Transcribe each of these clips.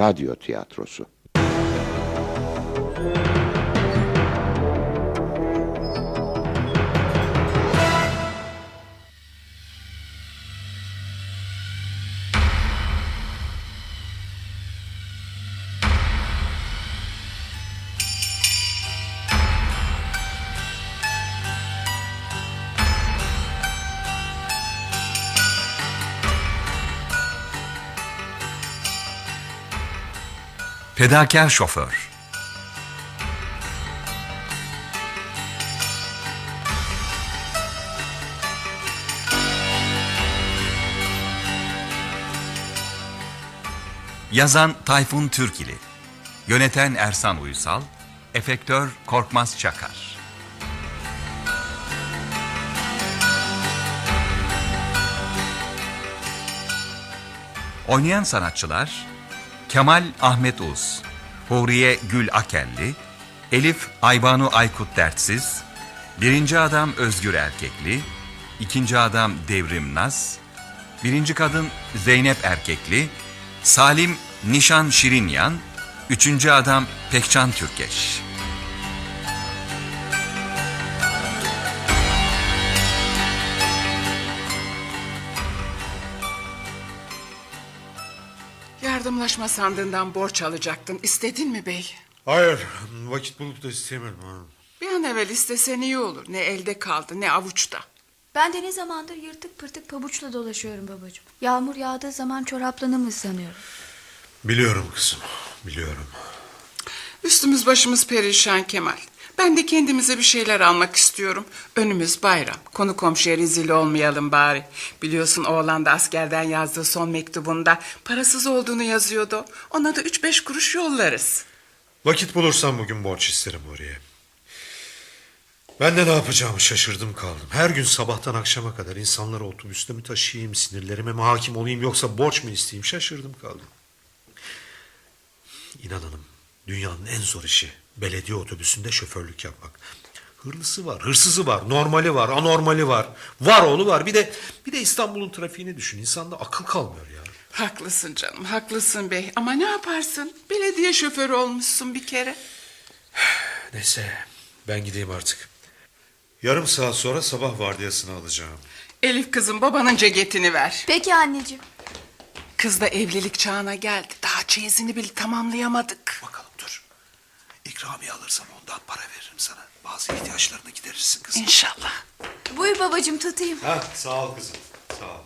radyo tiyatrosu. Fedakar şoför. Yazan Tayfun Türkili. Yöneten Ersan Uysal. Efektör Korkmaz Çakar. Oynayan sanatçılar Kemal Ahmet Uz, Huriye Gül Akelli, Elif Aybanu Aykut Dertsiz, birinci adam Özgür Erkekli, ikinci adam Devrim Naz, birinci kadın Zeynep Erkekli, Salim Nişan Şirinyan, üçüncü adam Pekcan Türkeş. Yardımlaşma sandığından borç alacaktın. İstedin mi bey? Hayır, vakit bulup da isteyemedim. Ha. Bir an evvel istesen iyi olur. Ne elde kaldı ne avuçta. Ben de ne zamandır yırtık pırtık pabuçla dolaşıyorum babacığım. Yağmur yağdığı zaman çoraplarımı ıslanıyorum. Biliyorum kızım, biliyorum. Üstümüz başımız perişan Kemal. Ben de kendimize bir şeyler almak istiyorum. Önümüz bayram. Konu komşuya rezil olmayalım bari. Biliyorsun oğlan da askerden yazdığı son mektubunda parasız olduğunu yazıyordu. Ona da üç beş kuruş yollarız. Vakit bulursam bugün borç isterim oraya. Ben de ne yapacağımı şaşırdım kaldım. Her gün sabahtan akşama kadar insanları otobüste mi taşıyayım, sinirlerime mi hakim olayım yoksa borç mu isteyeyim şaşırdım kaldım. İnan hanım, dünyanın en zor işi belediye otobüsünde şoförlük yapmak. Hırlısı var, hırsızı var, normali var, anormali var, var oğlu var. Bir de bir de İstanbul'un trafiğini düşün. İnsanda akıl kalmıyor ya. Haklısın canım, haklısın bey. Ama ne yaparsın? Belediye şoförü olmuşsun bir kere. Neyse ben gideyim artık. Yarım saat sonra sabah vardiyasını alacağım. Elif kızım babanın ceketini ver. Peki anneciğim. Kız da evlilik çağına geldi. Daha çeyizini bile tamamlayamadık. Bakalım dur. İkramiye alırsam ondan para veririm sana. Bazı ihtiyaçlarını giderirsin kızım. İnşallah. Buyur babacığım tutayım. Ha, sağ ol kızım. Sağ ol.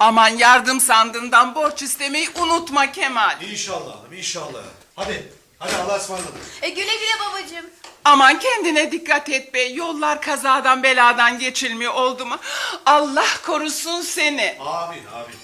Aman yardım sandığından borç istemeyi unutma Kemal. İnşallah hanım inşallah. Hadi. Hadi Allah'a ısmarladık. E güle güle babacığım. Aman kendine dikkat et bey. Yollar kazadan beladan geçilmiyor oldu mu? Allah korusun seni. Amin amin.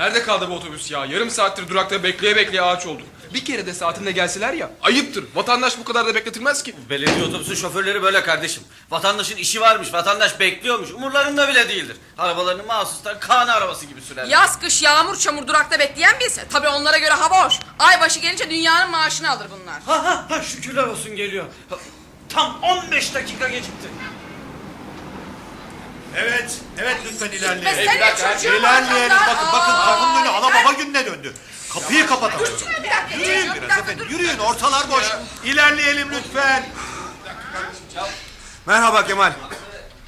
Nerede kaldı bu otobüs ya? Yarım saattir durakta bekleye bekleye ağaç olduk. Bir kere de saatinde gelseler ya. Ayıptır. Vatandaş bu kadar da bekletilmez ki. Belediye otobüsü şoförleri böyle kardeşim. Vatandaşın işi varmış, vatandaş bekliyormuş. Umurlarında bile değildir. Arabalarını mahsustan kan arabası gibi sürerler. Yaz kış yağmur çamur durakta bekleyen bilse. Tabii onlara göre hava hoş. Ay başı gelince dünyanın maaşını alır bunlar. Ha ha ha şükürler olsun geliyor. Tam 15 dakika gecikti. Evet, evet lütfen Ve ilerleyelim. sen de çocuğu İlerleyelim. bağıracaklar. Bakın, bakın Aa, kapının önü ana baba gününe döndü. Kapıyı kapatalım. Dur şuna bir dakika. Yürüyün bir biraz dakika, efendim, dur. yürüyün. Ortalar boş. İlerleyelim lütfen. Merhaba Kemal.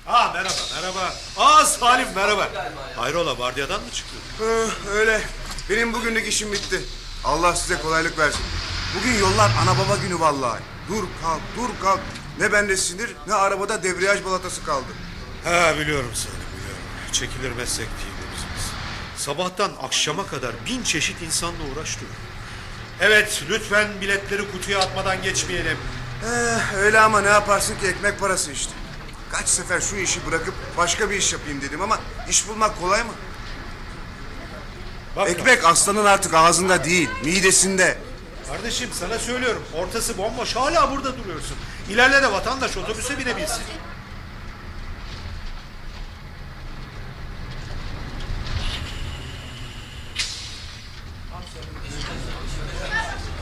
Ha merhaba, merhaba. Aa Salim merhaba. Hayrola vardiyadan mı çıktın? Ee, öyle. Benim bugünlük işim bitti. Allah size kolaylık versin. Bugün yollar ana baba günü vallahi. Dur kalk, dur kalk. Ne bende sinir ne arabada debriyaj balatası kaldı. Ha biliyorum Salim biliyorum. Çekilir meslek değil de bizimiz. Sabahtan akşama kadar bin çeşit insanla uğraştık. Evet lütfen biletleri kutuya atmadan geçmeyelim. Ee, öyle ama ne yaparsın ki ekmek parası işte. Kaç sefer şu işi bırakıp başka bir iş yapayım dedim ama iş bulmak kolay mı? Bak Ekmek aslanın artık ağzında değil, midesinde. Kardeşim sana söylüyorum ortası bomboş hala burada duruyorsun. İlerle de vatandaş otobüse binebilsin.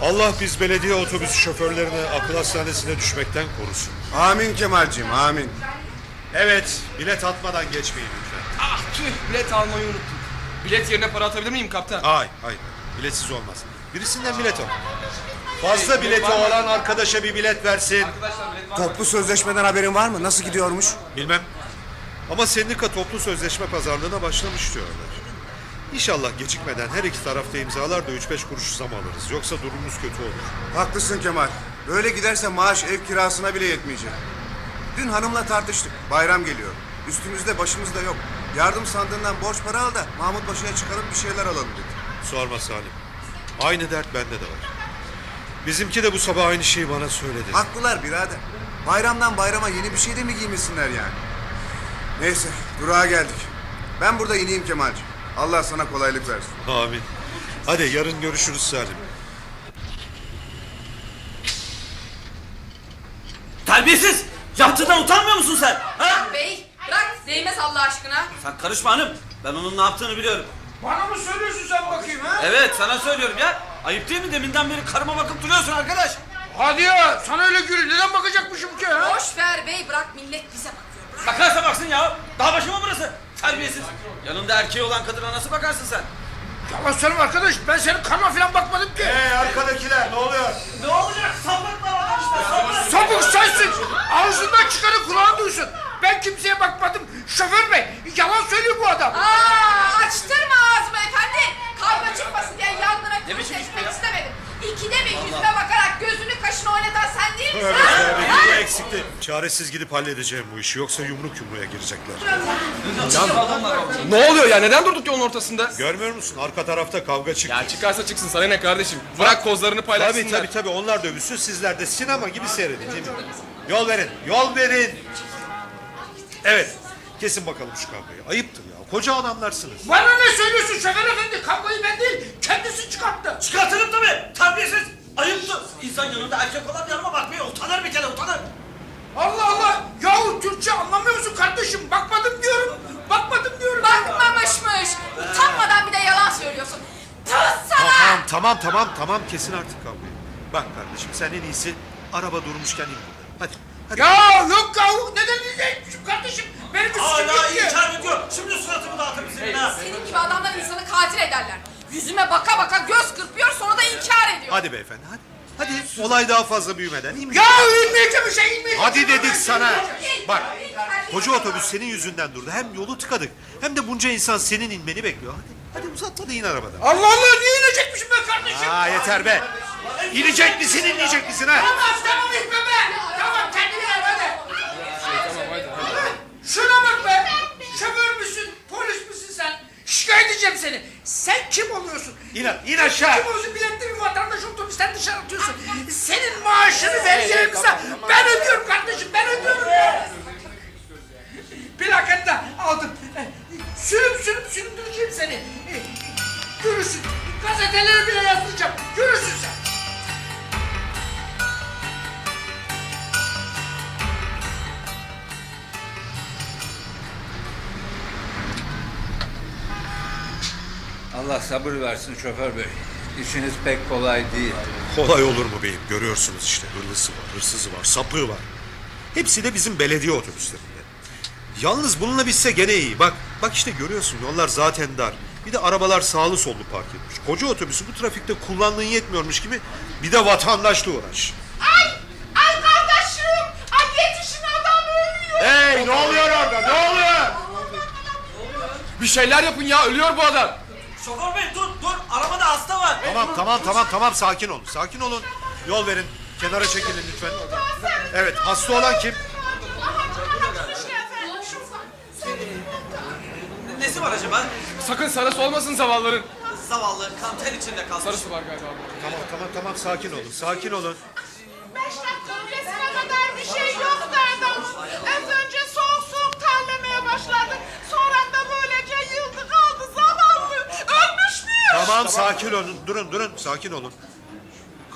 Allah biz belediye otobüs şoförlerini akıl hastanesine düşmekten korusun. Amin Kemal'cim amin. Evet, bilet atmadan geçmeyin lütfen. Ah tüh bilet almayı unuttum. Bilet yerine para atabilir miyim kaptan? Hayır, hayır. Biletsiz olmaz. Birisinden bilet al. Fazla bileti olan arkadaşa bir bilet versin. Arkadaşlar bilet var mı? Toplu sözleşmeden haberin var mı? Nasıl gidiyormuş? Bilmem. Ama sendika toplu sözleşme pazarlığına başlamış diyorlar. İnşallah gecikmeden her iki tarafta imzalar da 3-5 kuruş zam alırız. Yoksa durumumuz kötü olur. Haklısın Kemal. Böyle giderse maaş ev kirasına bile yetmeyecek. Dün hanımla tartıştık. Bayram geliyor. Üstümüzde başımızda yok. Yardım sandığından borç para al da Mahmut Paşa'ya çıkarıp bir şeyler alalım dedi. Sorma Salim. Aynı dert bende de var. Bizimki de bu sabah aynı şeyi bana söyledi. Haklılar birader. Bayramdan bayrama yeni bir şey de mi giymesinler yani? Neyse durağa geldik. Ben burada ineyim Kemal'cim. Allah sana kolaylık versin. Amin. Hadi yarın görüşürüz Salim. Terbiyesiz! Yaptığından utanmıyor musun sen? Ha? Bey bırak değmez Allah aşkına. Sen karışma hanım. Ben onun ne yaptığını biliyorum. Bana mı söylüyorsun sen bakayım ha? Evet sana söylüyorum ya. Ayıp değil mi deminden beri karıma bakıp duruyorsun arkadaş? Hadi ya sana öyle gül neden bakacakmışım ki ha? Boş ver bey bırak millet bize bakıyor. Bırak. Bakarsa baksın ya. Daha başı mı burası? Terbiyesiz. Yanında erkeği olan kadına nasıl bakarsın sen? Yalan söyleme arkadaş ben senin karma falan bakmadım ki. Hey arkadakiler ne oluyor? Ne olacak? Sapık mı var işte sapık. Sapık sensin. Ağzından çıkanı kulağın duysun. Ben kimseye bakmadım. Şoför bey yalan söylüyor bu adam. Aa, açtırma ağzımı efendi. Kavga çıkmasın diye yanlara bu etmek ya? istemedim. İkide bir yüzüme bakarak gözünü kaşını oynatan sen değil misin? Evet, evet, bu eksikti. Çaresiz gidip halledeceğim bu işi. Yoksa yumruk yumruğa girecekler. Ne oluyor ya neden durduk yolun ortasında? Görmüyor musun? Arka tarafta kavga çıktı. Ya çıkarsa çıksın sana ne kardeşim. Bırak kozlarını paylaşsınlar. Tabii tabii tabii onlar dövüşsün sizler de sinema gibi seyredin değil mi? Yol verin, yol verin. Evet, kesin bakalım şu kavgayı. Ayıptır koca adamlarsınız. Bana ne söylüyorsun şoför efendi? Kavgayı ben değil kendisi çıkarttı. Çıkartırım tabii. Terbiyesiz. Ayıptır. İnsan yanında erkek olan yanıma bakmaya utanır bir kere utanır. Allah Allah. Yahu Türkçe anlamıyor musun kardeşim? Bakmadım diyorum. Bakmadım diyorum. Bakmamışmış. Utanmadan bir de yalan söylüyorsun. Tüh sana. Tamam, tamam, tamam, tamam. Kesin artık kavgayı. Bak kardeşim sen en iyisi araba durmuşken in buradan. Hadi, hadi. Ya yok yahu neden izleymişim kardeşim? Benim bir suçum Hala yok ki. inkar ediyor. Şimdi suratımı dağıtırım senin ha. Senin gibi adamlar insanı katil ederler. Yüzüme baka baka göz kırpıyor sonra da inkar ediyor. Hadi beyefendi, hadi. Hadi, olay daha fazla büyümeden iyi mi? Ya inmeyeceğim bir şey inmeyeceğim. Hadi dedik sana. Bak, koca otobüs senin yüzünden durdu. Hem yolu tıkadık, hem de bunca insan senin inmeni bekliyor. Hadi, hadi uzatma da in arabadan. Allah Allah niye inecekmişim ben kardeşim? Aa yeter be. İnecek misin, inmeyecek misin ha? Tamam tamam itme be. Tamam kendine gel hadi. Şuna bak be. Şoför müsün? Polis misin sen? Şikayet edeceğim seni. Sen kim oluyorsun? İn, in aşağı. Kim oluyorsun? Biletli bir vatandaş otobüsten dışarı atıyorsun. Senin maaşını vereceğimse ben ödüyorum kardeşim. Ben ödüyorum. Plakını da aldım. Sürüp sürüp süründüreceğim seni. Görürsün. Gazetelere bile yazdıracağım. Görürsün sen. Allah sabır versin şoför bey. İşiniz pek kolay değil. Kolay olur mu beyim? Görüyorsunuz işte hırlısı var, hırsızı var, sapığı var. Hepsi de bizim belediye otobüslerinde. Yalnız bununla bitse gene iyi. Bak, bak işte görüyorsun yollar zaten dar. Bir de arabalar sağlı sollu park etmiş. Koca otobüsü bu trafikte kullandığın yetmiyormuş gibi bir de vatandaşla uğraş. Ay! Ay kardeşim! Ay yetişin adam ölüyor! Hey ne oluyor orada ne oluyor? Bir şeyler yapın ya ölüyor bu adam. Şoför bey dur dur. Arabada hasta var. Tamam tamam tamam tamam sakin olun sakin olun. Yol verin kenara çekilin lütfen. Evet hasta olan kim? Nesi var acaba? Sakın sarısı olmasın zavalların. Zavallı kan ter içinde kalmış. Sarısı var galiba. Tamam tamam tamam sakin olun sakin olun. Beş dakika öncesine kadar bir şey yoktu adam. Az önce soğuk soğuk terlemeye başladı. Sonra da böylece yıldı kaldı zavallı. Ölmüş mü? Tamam sakin olun durun durun sakin olun.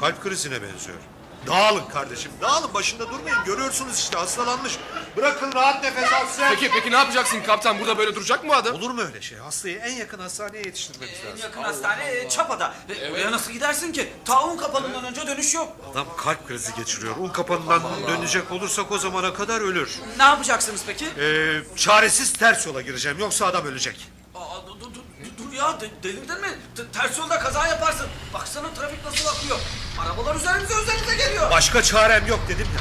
Kalp krizine benziyor. Dağılın kardeşim dağılın başında durmayın görüyorsunuz işte hastalanmış. Bırakın rahat nefes alsın. Peki peki ne yapacaksın kaptan? Burada böyle duracak mı bu adam? Olur mu öyle şey? Hastayı en yakın hastaneye yetiştirmemiz En lazım. yakın hastane e, Çapa'da. E, Oraya nasıl gidersin ki? Taun kapanından önce dönüş yok. Adam kalp krizi geçiriyor. Un kapanından dönecek olursak o zamana kadar ölür. Ne yapacaksınız peki? Ee, çaresiz ters yola gireceğim yoksa adam ölecek. Aa, dur, dur, dur, dur ya de- delirdin mi? T- ters yolda kaza yaparsın. Baksana trafik nasıl akıyor. Arabalar üzerimize üzerimize geliyor. Başka çarem yok dedim ya.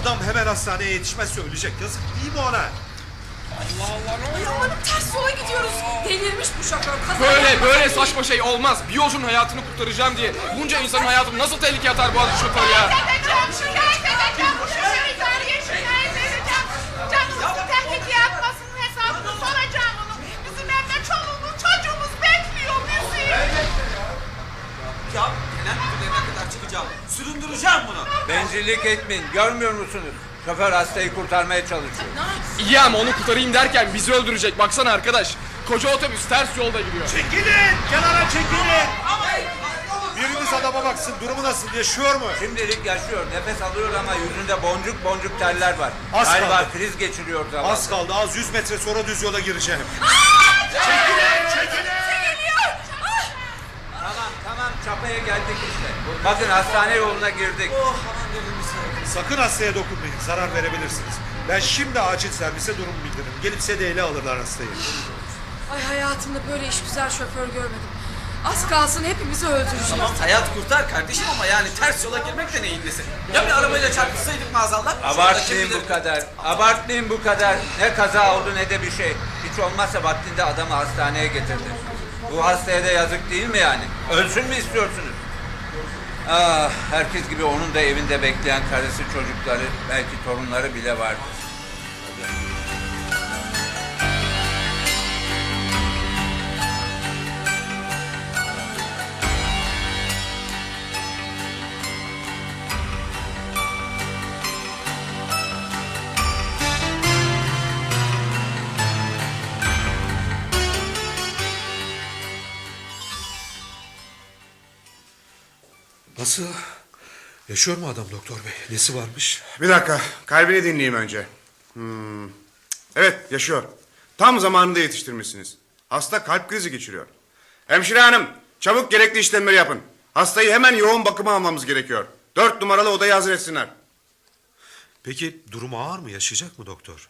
Adam hemen hastaneye yetişmezse ölecek. Yazık değil mi ona? Ay amanım ters yola gidiyoruz. Delirmiş bu şoför. Kaza Böyle böyle saçma şey olmaz. Bir yolcunun hayatını kurtaracağım diye bunca insanın hayatını nasıl tehlikeye atar bu adam şoför ya? Edeceğim, şikayet Süründüreceğim bunu. Bencillik etmeyin. Görmüyor musunuz? Şoför hastayı kurtarmaya çalışıyor. İyi ama onu kurtarayım derken bizi öldürecek. Baksana arkadaş. Koca otobüs ters yolda gidiyor. Çekilin! Kenara çekilin! Biriniz adama baksın durumu nasıl yaşıyor mu? Şimdilik yaşıyor. Nefes alıyor ama yüzünde boncuk boncuk terler var. Az Galiba kaldı. kriz geçiriyor zavallı. Az kaldı az 100 metre sonra düz yola gireceğim. Tamam tamam çapaya geldik işte. Bakın hastane yoluna girdik. Sakın hastaya dokunmayın zarar verebilirsiniz. Ben şimdi acil servise durum bildiririm. Gelip sedeyle alırlar hastayı. Ay hayatımda böyle iş güzel şoför görmedim. Az kalsın hepimizi öldürecek. Tamam hayat kurtar kardeşim ama yani ters yola girmek de neyin nesi? Ya bir arabayla çarpışsaydık maazallah? Abartmayın bu kadar. Abartmayın bu kadar. Ne kaza oldu ne de bir şey. Hiç olmazsa vaktinde adamı hastaneye getirdi. Bu hastaya da yazık değil mi yani? Ölsün mü istiyorsunuz? Ah, herkes gibi onun da evinde bekleyen karısı, çocukları, belki torunları bile vardır. Nasıl? Yaşıyor mu adam doktor bey? Nesi varmış? Bir dakika kalbini dinleyeyim önce. Hmm. Evet yaşıyor. Tam zamanında yetiştirmişsiniz. Hasta kalp krizi geçiriyor. Hemşire hanım çabuk gerekli işlemleri yapın. Hastayı hemen yoğun bakıma almamız gerekiyor. Dört numaralı odayı hazır etsinler. Peki durumu ağır mı? Yaşayacak mı doktor?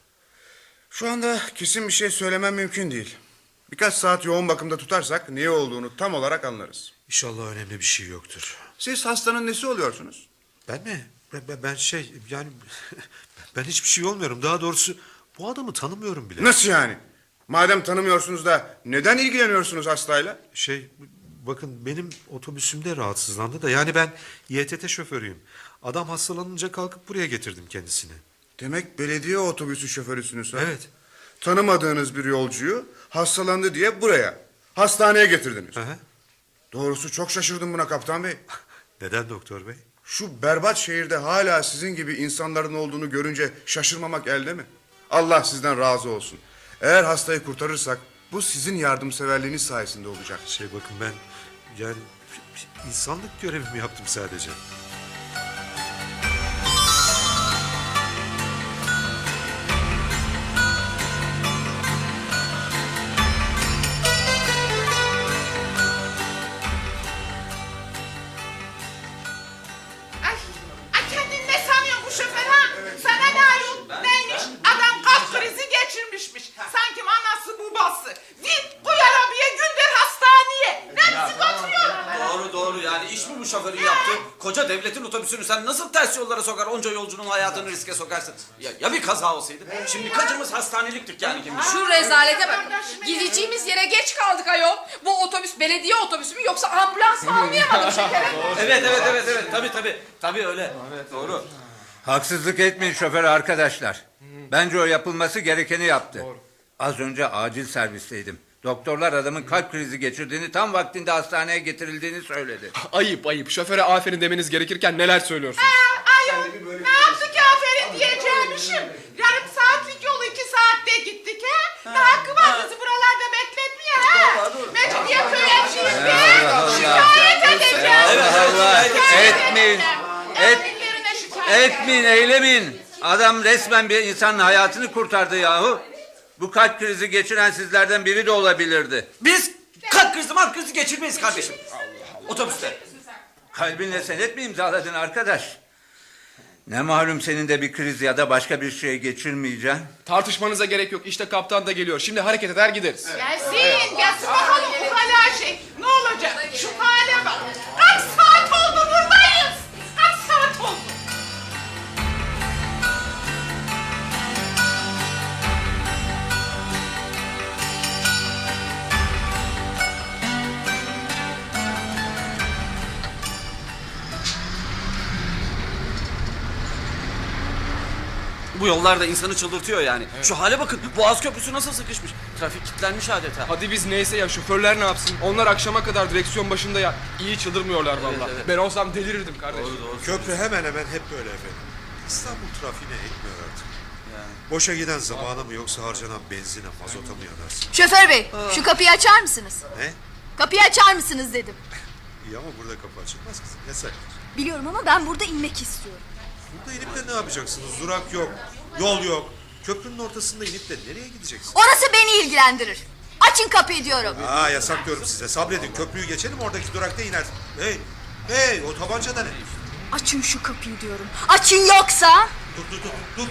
Şu anda kesin bir şey söylemem mümkün değil. Birkaç saat yoğun bakımda tutarsak niye olduğunu tam olarak anlarız. İnşallah önemli bir şey yoktur. Siz hastanın nesi oluyorsunuz? Ben mi? Ben, ben- ben şey yani ben hiçbir şey olmuyorum. Daha doğrusu bu adamı tanımıyorum bile. Nasıl yani? Madem tanımıyorsunuz da neden ilgileniyorsunuz hastayla? Şey bakın benim otobüsümde rahatsızlandı da yani ben İETT şoförüyüm. Adam hastalanınca kalkıp buraya getirdim kendisini. Demek belediye otobüsü şoförüsünüz ha? Evet. Tanımadığınız bir yolcuyu hastalandı diye buraya, hastaneye getirdiniz. Hı. Doğrusu çok şaşırdım buna kaptan bey. Neden doktor bey? Şu berbat şehirde hala sizin gibi insanların olduğunu görünce şaşırmamak elde mi? Allah sizden razı olsun. Eğer hastayı kurtarırsak bu sizin yardımseverliğiniz sayesinde olacak. Şey bakın ben yani insanlık görevimi yaptım sadece. Ya, ya bir kaza olsaydı? Şimdi kaçımız hastaneliktik yani kim bilir? Şu rezalete bak. Gideceğimiz yere geç kaldık ayol. Bu otobüs belediye otobüsü mü yoksa ambulans mı anlayamadım şekerim. Evet evet evet evet tabii tabii. Tabii öyle. Evet doğru. Haksızlık etmeyin şoför arkadaşlar. Bence o yapılması gerekeni yaptı. Az önce acil servisteydim. Doktorlar adamın kalp krizi geçirdiğini tam vaktinde hastaneye getirildiğini söyledi. Ayıp ayıp. Şoföre aferin demeniz gerekirken neler söylüyorsun? Ayol ne yaptı ki diyeceğimişim. Yarım saatlik yolu iki saatte gittik ha. Ne hakkı var buralarda bekletmiyor ha. Mecidiyeköy hemşireyiz be. Şikayet edeceğiz. Allah Allah etmeyin. Et, etmeyin, eylemeyin. Adam resmen bir insanın hayatını kurtardı yahu. Bu kalp krizi geçiren sizlerden biri de olabilirdi. Biz kalp krizi mark krizi geçirmeyiz kardeşim. Otobüste. Kalbinle senet mi imzaladın arkadaş? Ne malum senin de bir kriz ya da başka bir şey geçirmeyeceksin. Tartışmanıza gerek yok. İşte kaptan da geliyor. Şimdi hareket eder gideriz. Gelsin, gelsin bakalım bu hala şey. Ne olacak? Şu hale bak. Kaç saat oldu yollar da insanı çıldırtıyor yani. Şu hale bakın. Boğaz Köprüsü nasıl sıkışmış. Trafik kilitlenmiş adeta. Hadi biz neyse ya şoförler ne yapsın? Onlar akşama kadar direksiyon başında ya. İyi çıldırmıyorlar vallahi. evet. Ben olsam delirirdim kardeş. Köprü hemen hemen hep böyle efendim. İstanbul trafiğine etmiyor artık. Boşa giden zamana mı yoksa harcanan benzine, mazota mı yanarsın? Şoför bey şu kapıyı açar mısınız? Ne? Kapıyı açar mısınız dedim. İyi ama burada kapı açılmaz kızım. Yasak. Biliyorum ama ben burada inmek istiyorum. Burada inip de ne yapacaksınız? Durak yok, yol yok. Köprünün ortasında inip de nereye gideceksin? Orası beni ilgilendirir. Açın kapıyı diyorum. Aa yasak diyorum size. Sabredin köprüyü geçelim oradaki durakta iner. Hey, hey o tabanca da ne? Açın şu kapıyı diyorum. Açın yoksa. Dur dur dur dur.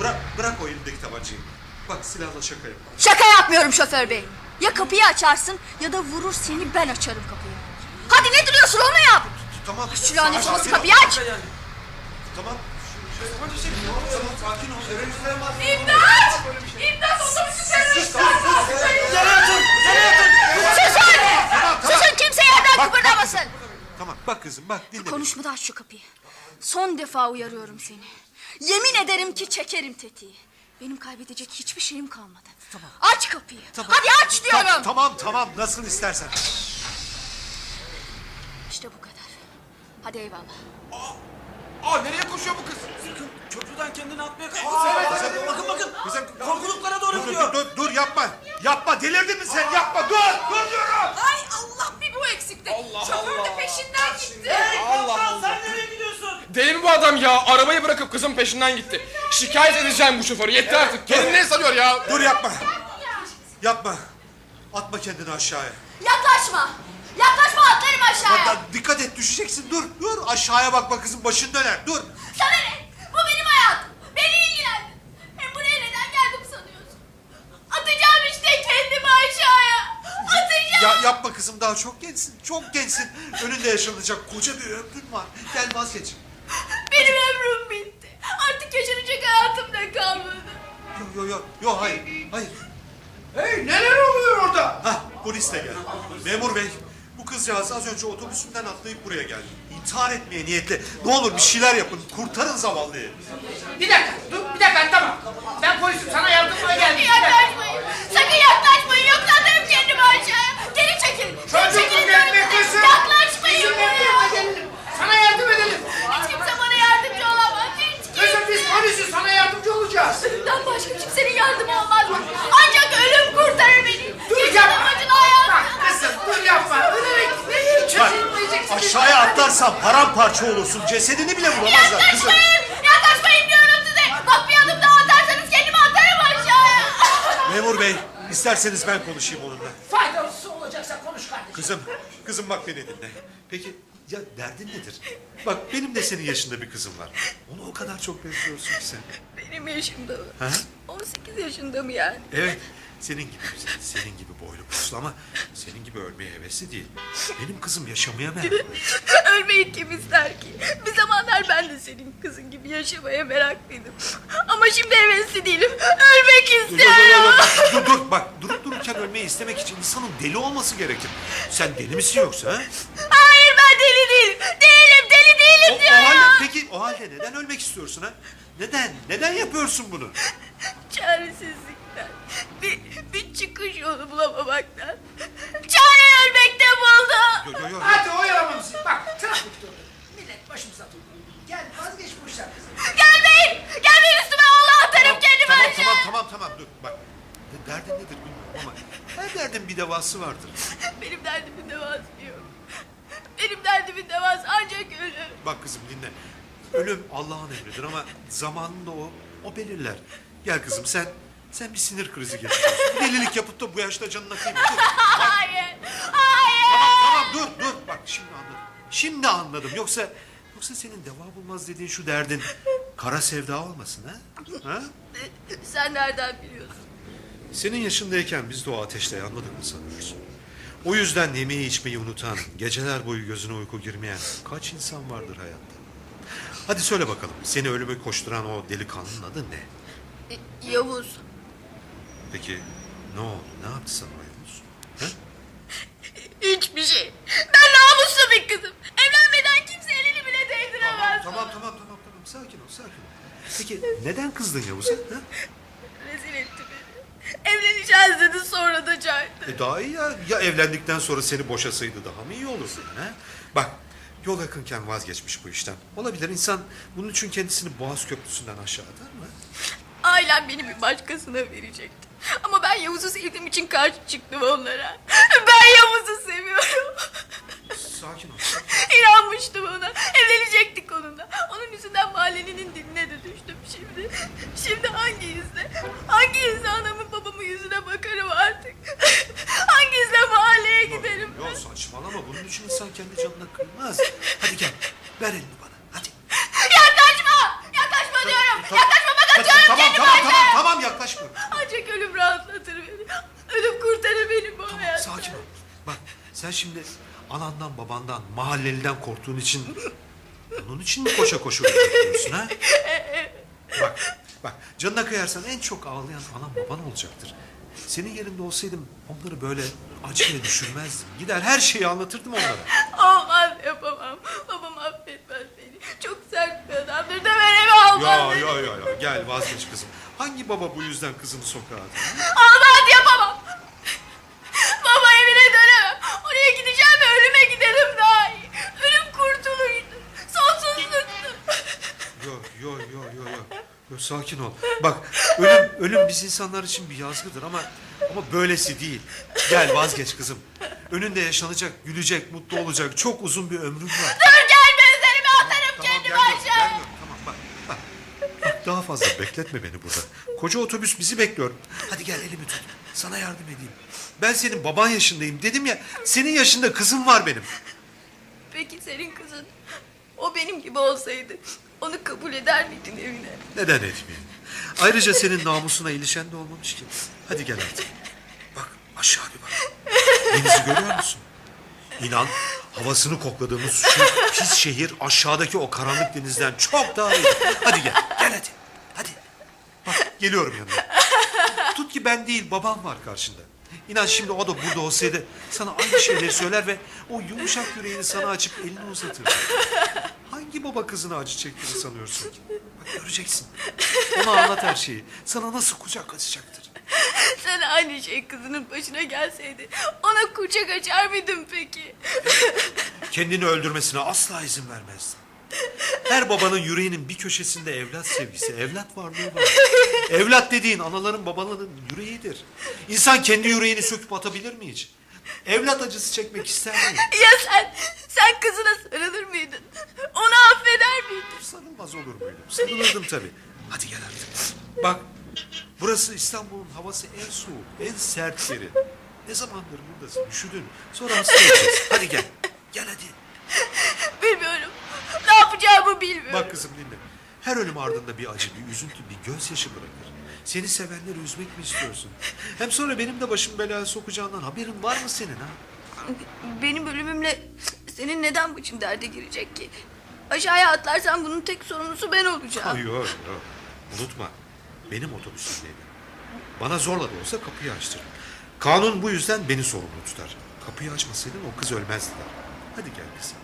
Bırak, bırak o elindeki tabancayı. Bak silahla şaka yap. Şaka yapmıyorum şoför bey. Ya kapıyı açarsın ya da vurur seni ben açarım kapıyı. Hadi ne duruyorsun onu yap. Tamam. Şu lanet olası kapıyı aç. Tamam. Tamam. İmdat! İmdat otobüsü Susun! Susun kimse yerden kıpırdamasın. Tamam bak kızım bak dinle. Konuşma da aç şu kapıyı. Son defa uyarıyorum seni. Yemin ederim ki çekerim tetiği. Benim kaybedecek hiçbir şeyim kalmadı. Tamam. Aç kapıyı. Hadi aç diyorum. Ta- tamam tamam nasıl istersen. İşte bu kadar. Hadi eyvallah. Aa nereye koşuyor bu kız? Sakın köprüden kendini atmaya kalkmasın. Bakın bakın. Kızım Korkuluklara doğru dur, gidiyor. dur, dur, dur yapma. Yapma delirdin mi sen yapma dur. Dur diyorum. Ay Allah bir bu eksikti. Şoför de peşinden gitti. Allah Allah. Sen nereye gidiyorsun? Deli mi bu adam ya? Arabayı bırakıp kızın peşinden gitti. Şikayet edeceğim bu şoförü. Yeter artık. Kendini ne sanıyor ya? Dur yapma. Yapma. Atma kendini aşağıya. Yaklaşma. Yaklaşma atlarım aşağıya. Bak, dikkat et düşeceksin dur dur aşağıya bakma kızım başın döner dur. Sana ne? Bu benim hayatım. Beni ilgilendir. Hem buraya neden geldim sanıyorsun? Atacağım işte kendimi aşağıya. Atacağım. Ya yapma kızım daha çok gençsin çok gençsin. Önünde yaşanacak koca bir ömrün var. Gel vazgeç. Benim ömrüm bitti. Artık yaşanacak hayatım da kalmadı. Yo yo yo yo hayır hayır. Hey neler oluyor orada? Hah polis de geldi. Memur bey bu kızcağız az önce otobüsünden atlayıp buraya geldi. İntihar etmeye niyetli. Ne olur bir şeyler yapın kurtarın zavallıyı. Bir dakika dur bir dakika tamam. Ben polisim sana yardımına geldim. Bir dakika. Yaklaşmayın. Sakın yaklaşmayın. Yoksa atarım kendimi aşağıya. Geri çekilin. Geri Çocuk çekilin. size. kızım. Yaklaşmayın Bizim buraya. gelelim. Sana yardım edelim. Hiç kimse bana yardımcı olamaz. Hiç Kızım biz kimse. polisiz sana yardımcı olacağız. Ölümden başka kimsenin yardımı olmaz mı? Ancak ölüm kurtarır beni. Dur yapma. amacın hayatım. Bak kızım dur yapma. Aşağıya atlarsan paramparça olursun. Cesedini bile bulamazlar kızım. Yaklaşmayın. Yaklaşmayın diyorum size. Bak bir adım daha atarsanız kendimi atarım aşağıya. Memur bey isterseniz ben konuşayım onunla. Faydası olacaksa konuş kardeşim. Kızım, kızım bak beni dinle. Peki ya derdin nedir? Bak benim de senin yaşında bir kızım var. Onu o kadar çok benziyorsun ki sen. Benim yaşımda mı? Ha? 18 yaşında mı yani? Evet. Senin gibi güzel, senin gibi boylu puslu ama senin gibi ölmeye hevesli değil. Benim kızım yaşamaya meraklı. Ölmeyi kim ister ki? Bir zamanlar ben de senin kızın gibi yaşamaya meraklıydım. Ama şimdi hevesli değilim. Ölmek Dur, dur, dur, istiyorum. dur, dur, dur, bak durup dururken ölmeyi istemek için insanın deli olması gerekir. Sen deli misin yoksa ha? Hayır ben deli değilim. Değilim deli O, değilim o diyorum. halde, peki o halde neden ölmek istiyorsun ha? Neden? Neden yapıyorsun bunu? Çaresizlikten. Bir, çıkış yolu bulamamaktan. Çare ölmekte buldum. Yo, yo, yo. Hadi oyalamamızı. Bak trafik durdu. Millet başımıza durdu. Gel vazgeç bu işler kızım. Gelmeyin. Gelmeyin üstüme Allah atarım kendimi Tamam aşağı. tamam tamam tamam dur bak. De- Derdin nedir bilmiyorum ama her derdin bir devası vardır. Benim derdimin devası yok. Benim derdimin devası ancak ölüm. Bak kızım dinle. ölüm Allah'ın emridir ama zamanında o, o belirler. Gel kızım sen sen bir sinir krizi geçiriyorsun. Bir delilik yapıp da bu yaşta canına kıyma. Dur. Hayır. Hayır. Tamam dur dur. Bak şimdi anladım. Şimdi anladım. Yoksa yoksa senin deva bulmaz dediğin şu derdin kara sevda olmasın ha? ha? Sen nereden biliyorsun? Senin yaşındayken biz de o ateşte yanmadık mı sanıyoruz? O yüzden yemeği içmeyi unutan, geceler boyu gözüne uyku girmeyen kaç insan vardır hayatta? Hadi söyle bakalım, seni ölüme koşturan o delikanlının adı ne? Yavuz. Peki ne oldu, ne yaptı sana o Yavuz? Ha? Hiçbir şey. Ben namuslu bir kızım. Evlenmeden kimse elini bile değdiremez. Tamam, tamam, tamam, tamam, sakin ol, sakin ol. Peki neden kızdın Yavuz'a? ha? Rezil etti beni. Evleneceğiz dedi sonra da çağırdı. E daha iyi ya, ya evlendikten sonra seni boşasaydı daha mı iyi olurdu? Ha? Bak, yol yakınken vazgeçmiş bu işten. Olabilir, insan bunun için kendisini Boğaz Köprüsü'nden aşağı atar mı? Ailem beni bir başkasına verecekti. Ama ben Yavuz'u sevdiğim için karşı çıktım onlara. Ben Yavuz'u seviyorum. Sakin ol. İnanmıştım ona. Evlenecektik onunla. Onun yüzünden mahallenin diline de düştüm şimdi. Şimdi hangi yüzle? Hangi yüzle anamın babamın yüzüne bakarım artık? Hangi yüzle mahalleye giderim? Yok saçmalama, bunun için insan kendi canına kıymaz. Hadi gel, ver elini bana, hadi. Yaklaşma! Yaklaşma diyorum! Yaklaşma atıyorum Tamam, tamam, tamam, tamam, yaklaşmıyorum. Ancak ölüm rahatlatır beni. Ölüm kurtarır beni bu hayattan. Sakin ol. Bak, sen şimdi anandan, babandan, mahalleliden korktuğun için... ...onun için mi koşa koşa öldürüyorsun ha? Bak, bak, canına kıyarsan en çok ağlayan anan baban olacaktır. Senin yerinde olsaydım onları böyle acıya düşürmezdim. Gider her şeyi anlatırdım onlara. Olmaz yapamam. Babam affetmez beni. Çok sert bir adamdır. Döverek olmaz. Ya ya ya gel vazgeç kızım. Hangi baba bu yüzden kızını sokağa atar? Olmaz yapamam. Baba evine dönemem. Oraya gideceğim ve ölüme giderim daha iyi. Ölüm kurtuluydu. Sonsuzluktu. Yo yo yo yo yo. Yo, sakin ol. Bak ölüm ölüm biz insanlar için bir yazgıdır ama ama böylesi değil. Gel vazgeç kızım. Önünde yaşanacak, gülecek, mutlu olacak çok uzun bir ömrün var. Dur gelme üzerime atarım kendimi gelmiyorum, aşağı. gelmiyorum. Tamam bak, bak. Bak daha fazla bekletme beni burada. Koca otobüs bizi bekliyor. Hadi gel elimi tut. Sana yardım edeyim. Ben senin baban yaşındayım dedim ya. Senin yaşında kızım var benim. Peki senin kızın o benim gibi olsaydı onu kabul eder miydin evine? Neden etmeyeyim? Ayrıca senin namusuna ilişen de olmamış ki. Hadi gel artık. Bak aşağı bir bak. Denizi görüyor musun? İnan havasını kokladığımız şu pis şehir aşağıdaki o karanlık denizden çok daha iyi. Hadi gel. Gel hadi. Geliyorum yanına. Tut ki ben değil babam var karşında. İnan şimdi o da burada olsaydı sana aynı şeyleri söyler ve o yumuşak yüreğini sana açıp elini uzatırdı. Hangi baba kızına acı çektiğini sanıyorsun ki? Bak göreceksin. Ona anlat her şeyi. Sana nasıl kucak açacaktır. Sen aynı şey kızının başına gelseydi ona kucak açar mıydın peki? Kendini öldürmesine asla izin vermezdim. Her babanın yüreğinin bir köşesinde evlat sevgisi, evlat varlığı var. Evlat dediğin anaların babaların yüreğidir. İnsan kendi yüreğini söküp atabilir mi hiç? Evlat acısı çekmek ister mi? Ya sen, sen kızına sarılır mıydın? Onu affeder miydin? Sarılmaz olur muydum? Sarılırdım tabii. Hadi gel artık. Bak burası İstanbul'un havası en soğuk, en sert yeri. Ne zamandır buradasın? Üşüdün. Sonra hasta olacağız. Hadi gel. Gel hadi. Bilmiyorum. Ne yapacağımı bilmiyorum. Bak kızım dinle. Her ölüm ardında bir acı, bir üzüntü, bir gözyaşı bırakır. Seni sevenleri üzmek mi istiyorsun? Hem sonra benim de başım belaya sokacağından haberin var mı senin ha? Benim ölümümle senin neden başın derde girecek ki? Aşağıya atlarsan bunun tek sorumlusu ben olacağım. Hayır, yok. Unutma. Benim otobüsümdeydi. Bana zorla da olsa kapıyı açtır. Kanun bu yüzden beni sorumlu tutar. Kapıyı açmasaydın o kız ölmezdi. Hadi gel kızım.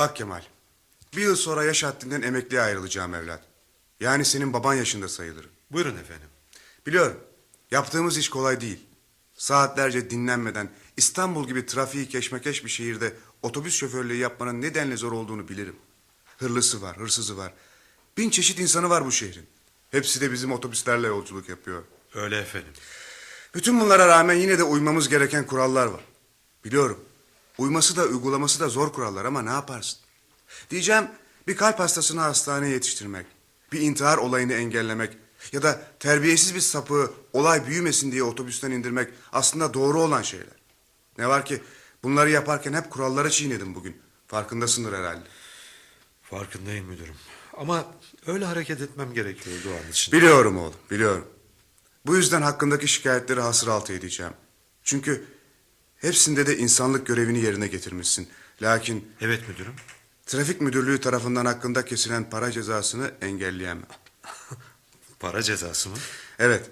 Bak Kemal, bir yıl sonra yaş haddinden emekliye ayrılacağım evlat. Yani senin baban yaşında sayılırım. Buyurun efendim. Biliyorum, yaptığımız iş kolay değil. Saatlerce dinlenmeden İstanbul gibi trafiği keşmekeş bir şehirde otobüs şoförlüğü yapmanın nedenle zor olduğunu bilirim. Hırlısı var, hırsızı var. Bin çeşit insanı var bu şehrin. Hepsi de bizim otobüslerle yolculuk yapıyor. Öyle efendim. Bütün bunlara rağmen yine de uymamız gereken kurallar var. Biliyorum. Uyması da uygulaması da zor kurallar ama ne yaparsın? Diyeceğim bir kalp hastasını hastaneye yetiştirmek, bir intihar olayını engellemek ya da terbiyesiz bir sapığı olay büyümesin diye otobüsten indirmek aslında doğru olan şeyler. Ne var ki bunları yaparken hep kuralları çiğnedim bugün. Farkındasındır herhalde. Farkındayım müdürüm. Ama öyle hareket etmem gerekiyordu o an için. Biliyorum oğlum, biliyorum. Bu yüzden hakkındaki şikayetleri hasır altı edeceğim. Çünkü hepsinde de insanlık görevini yerine getirmişsin. Lakin Evet müdürüm. trafik müdürlüğü tarafından hakkında kesilen para cezasını engelleyemem. Para cezası mı? Evet,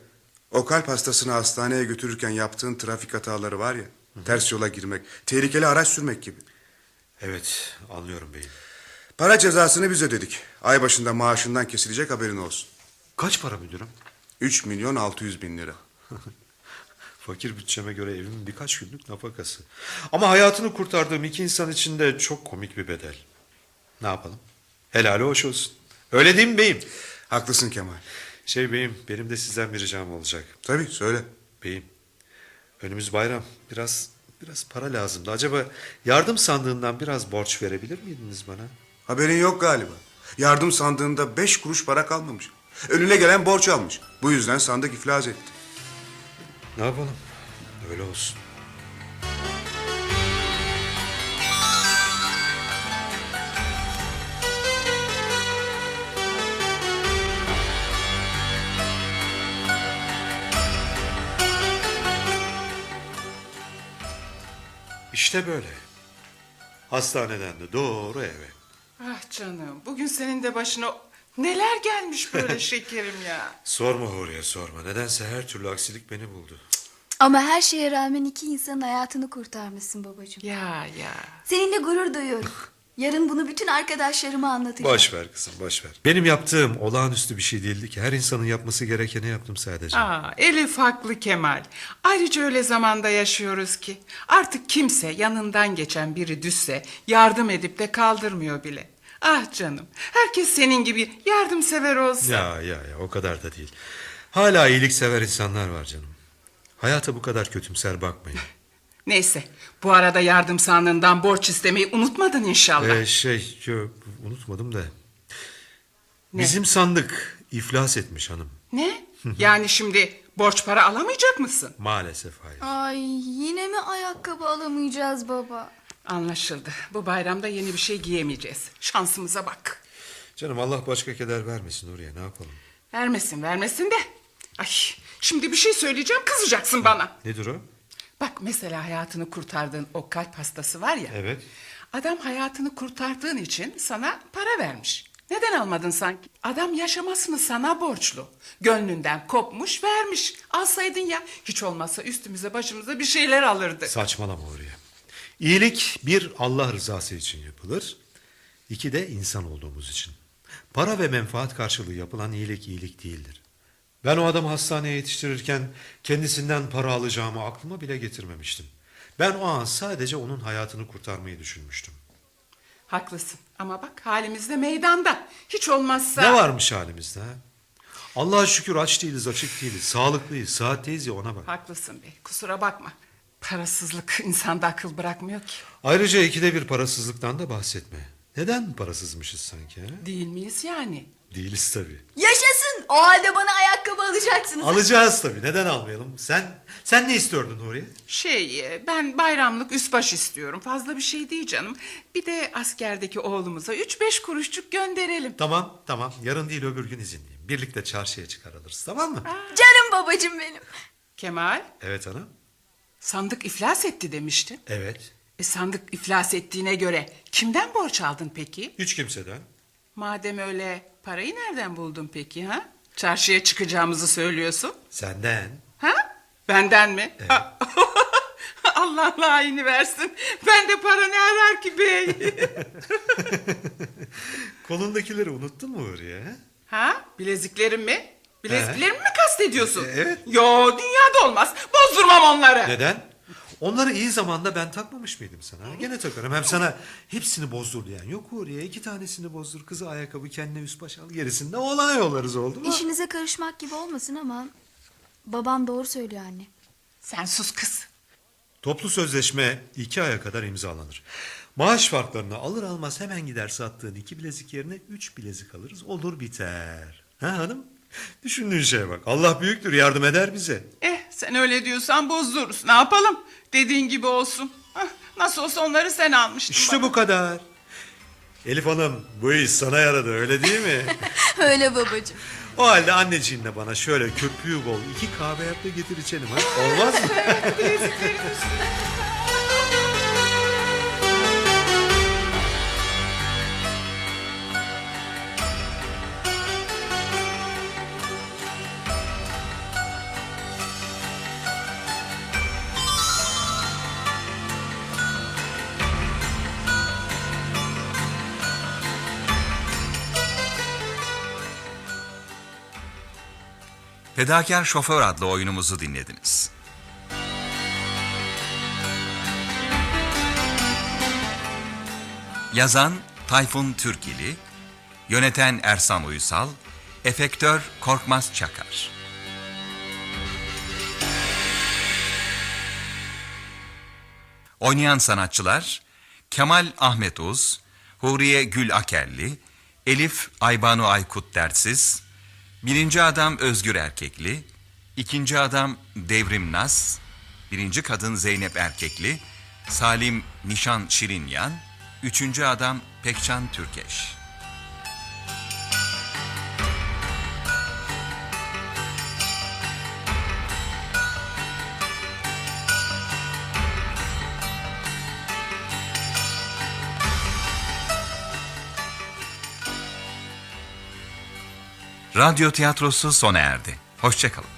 o kalp hastasını hastaneye götürürken yaptığın trafik hataları var ya, ters yola girmek, tehlikeli araç sürmek gibi. Evet anlıyorum beyim. Para cezasını biz ödedik. Ay başında maaşından kesilecek haberin olsun. Kaç para müdürüm? 3 milyon 600 bin lira. Fakir bütçeme göre evimin birkaç günlük nafakası. Ama hayatını kurtardığım iki insan için de çok komik bir bedel. Ne yapalım? Helali hoş olsun. Öyle değil mi beyim? Haklısın Kemal. Şey beyim benim de sizden bir ricam olacak. Tabii söyle. Beyim önümüz bayram. Biraz biraz para lazımdı. Acaba yardım sandığından biraz borç verebilir miydiniz bana? Haberin yok galiba. Yardım sandığında beş kuruş para kalmamış. Önüne gelen borç almış. Bu yüzden sandık iflas etti. Ne yapalım? Öyle olsun. İşte böyle. Hastaneden de doğru eve. Ah canım bugün senin de başına neler gelmiş böyle şekerim ya. Sorma Huriye sorma. Nedense her türlü aksilik beni buldu. Ama her şeye rağmen iki insanın hayatını kurtarmışsın babacığım. Ya ya. Seninle gurur duyuyorum. Yarın bunu bütün arkadaşlarıma anlatacağım. Boş ver kızım boş ver. Benim yaptığım olağanüstü bir şey değildi ki. Her insanın yapması gerekeni yaptım sadece. Aa, Elif haklı Kemal. Ayrıca öyle zamanda yaşıyoruz ki artık kimse yanından geçen biri düşse yardım edip de kaldırmıyor bile. Ah canım herkes senin gibi yardımsever olsa. Ya ya ya o kadar da değil. Hala iyiliksever insanlar var canım. Hayata bu kadar kötümser bakmayın. Neyse bu arada yardım sandığından borç istemeyi unutmadın inşallah. Ee, şey yo, unutmadım da. Bizim sandık iflas etmiş hanım. Ne? Yani şimdi borç para alamayacak mısın? Maalesef hayır. Ay yine mi ayakkabı alamayacağız baba? Anlaşıldı. Bu bayramda yeni bir şey giyemeyeceğiz. Şansımıza bak. Canım Allah başka keder vermesin oraya ne yapalım. Vermesin vermesin de. Ay şimdi bir şey söyleyeceğim kızacaksın bana. Nedir o? Bak mesela hayatını kurtardığın o kalp hastası var ya. Evet. Adam hayatını kurtardığın için sana para vermiş. Neden almadın sanki? Adam yaşamasını sana borçlu. Gönlünden kopmuş vermiş. Alsaydın ya hiç olmazsa üstümüze başımıza bir şeyler alırdı. Saçmalama oraya. İyilik bir Allah rızası için yapılır. İki de insan olduğumuz için. Para ve menfaat karşılığı yapılan iyilik iyilik değildir. Ben o adamı hastaneye yetiştirirken kendisinden para alacağımı aklıma bile getirmemiştim. Ben o an sadece onun hayatını kurtarmayı düşünmüştüm. Haklısın ama bak halimizde meydanda. Hiç olmazsa... Ne varmış halimizde ha? Allah'a şükür aç değiliz, açık değiliz. Sağlıklıyız, saatteyiz ya ona bak. Haklısın be kusura bakma. Parasızlık insanda akıl bırakmıyor ki. Ayrıca ikide bir parasızlıktan da bahsetme. Neden parasızmışız sanki? Ha? Değil miyiz yani? Değiliz tabii. Yaşasın! O halde bana ayakkabı alacaksınız. Alacağız tabii. Neden almayalım? Sen sen ne istiyordun Nuriye? Şey e, ben bayramlık üst baş istiyorum. Fazla bir şey değil canım. Bir de askerdeki oğlumuza üç beş kuruşçuk gönderelim. Tamam tamam. Yarın değil öbür gün izinliyim. Birlikte çarşıya çıkar alırız tamam mı? Canım babacığım benim. Kemal Evet hanım. Sandık iflas etti demiştin. Evet. E, sandık iflas ettiğine göre kimden borç aldın peki? Hiç kimseden. Madem öyle parayı nereden buldun peki ha? Çarşıya çıkacağımızı söylüyorsun. Senden. Ha? Benden mi? Allah layını versin. Ben de para ne arar ki bey? Kolundakileri unuttun mu Huriye? he? ha? Bileziklerim mi? Bileziklerimi mi kastediyorsun? E, evet. Yo dünyada olmaz. Bozdurmam onları. Neden? Onları iyi zamanda ben takmamış mıydım sana? Gene takarım. Hem sana hepsini bozdur diyen yok Huriye. iki tanesini bozdur. Kızı ayakkabı kendine üst baş al. Gerisini de oğlana yollarız oldu mu? İşinize karışmak gibi olmasın ama babam doğru söylüyor anne. Sen sus kız. Toplu sözleşme iki aya kadar imzalanır. Maaş farklarını alır almaz hemen gider sattığın iki bilezik yerine üç bilezik alırız. Olur biter. Ha hanım? Düşündüğün şeye bak. Allah büyüktür yardım eder bize. Eh sen öyle diyorsan bozdururuz. Ne yapalım? Dediğin gibi olsun. Hah, nasıl olsa onları sen almıştın. İşte bu kadar. Elif Hanım bu iş sana yaradı öyle değil mi? Öyle babacığım. o halde anneciğinle bana şöyle köpüğü bol iki kahve yap da getir içelim ha. Olmaz mı? Fedakar Şoför adlı oyunumuzu dinlediniz. Yazan Tayfun Türkili, yöneten Ersan Uysal, efektör Korkmaz Çakar. Oynayan sanatçılar Kemal Ahmet Uz, Huriye Gül Akerli, Elif Aybanu Aykut Dertsiz, Birinci adam Özgür Erkekli, ikinci adam Devrim Nas, birinci kadın Zeynep Erkekli, Salim Nişan Şirinyan, üçüncü adam Pekcan Türkeş. Radyo tiyatrosu sona erdi. Hoşçakalın.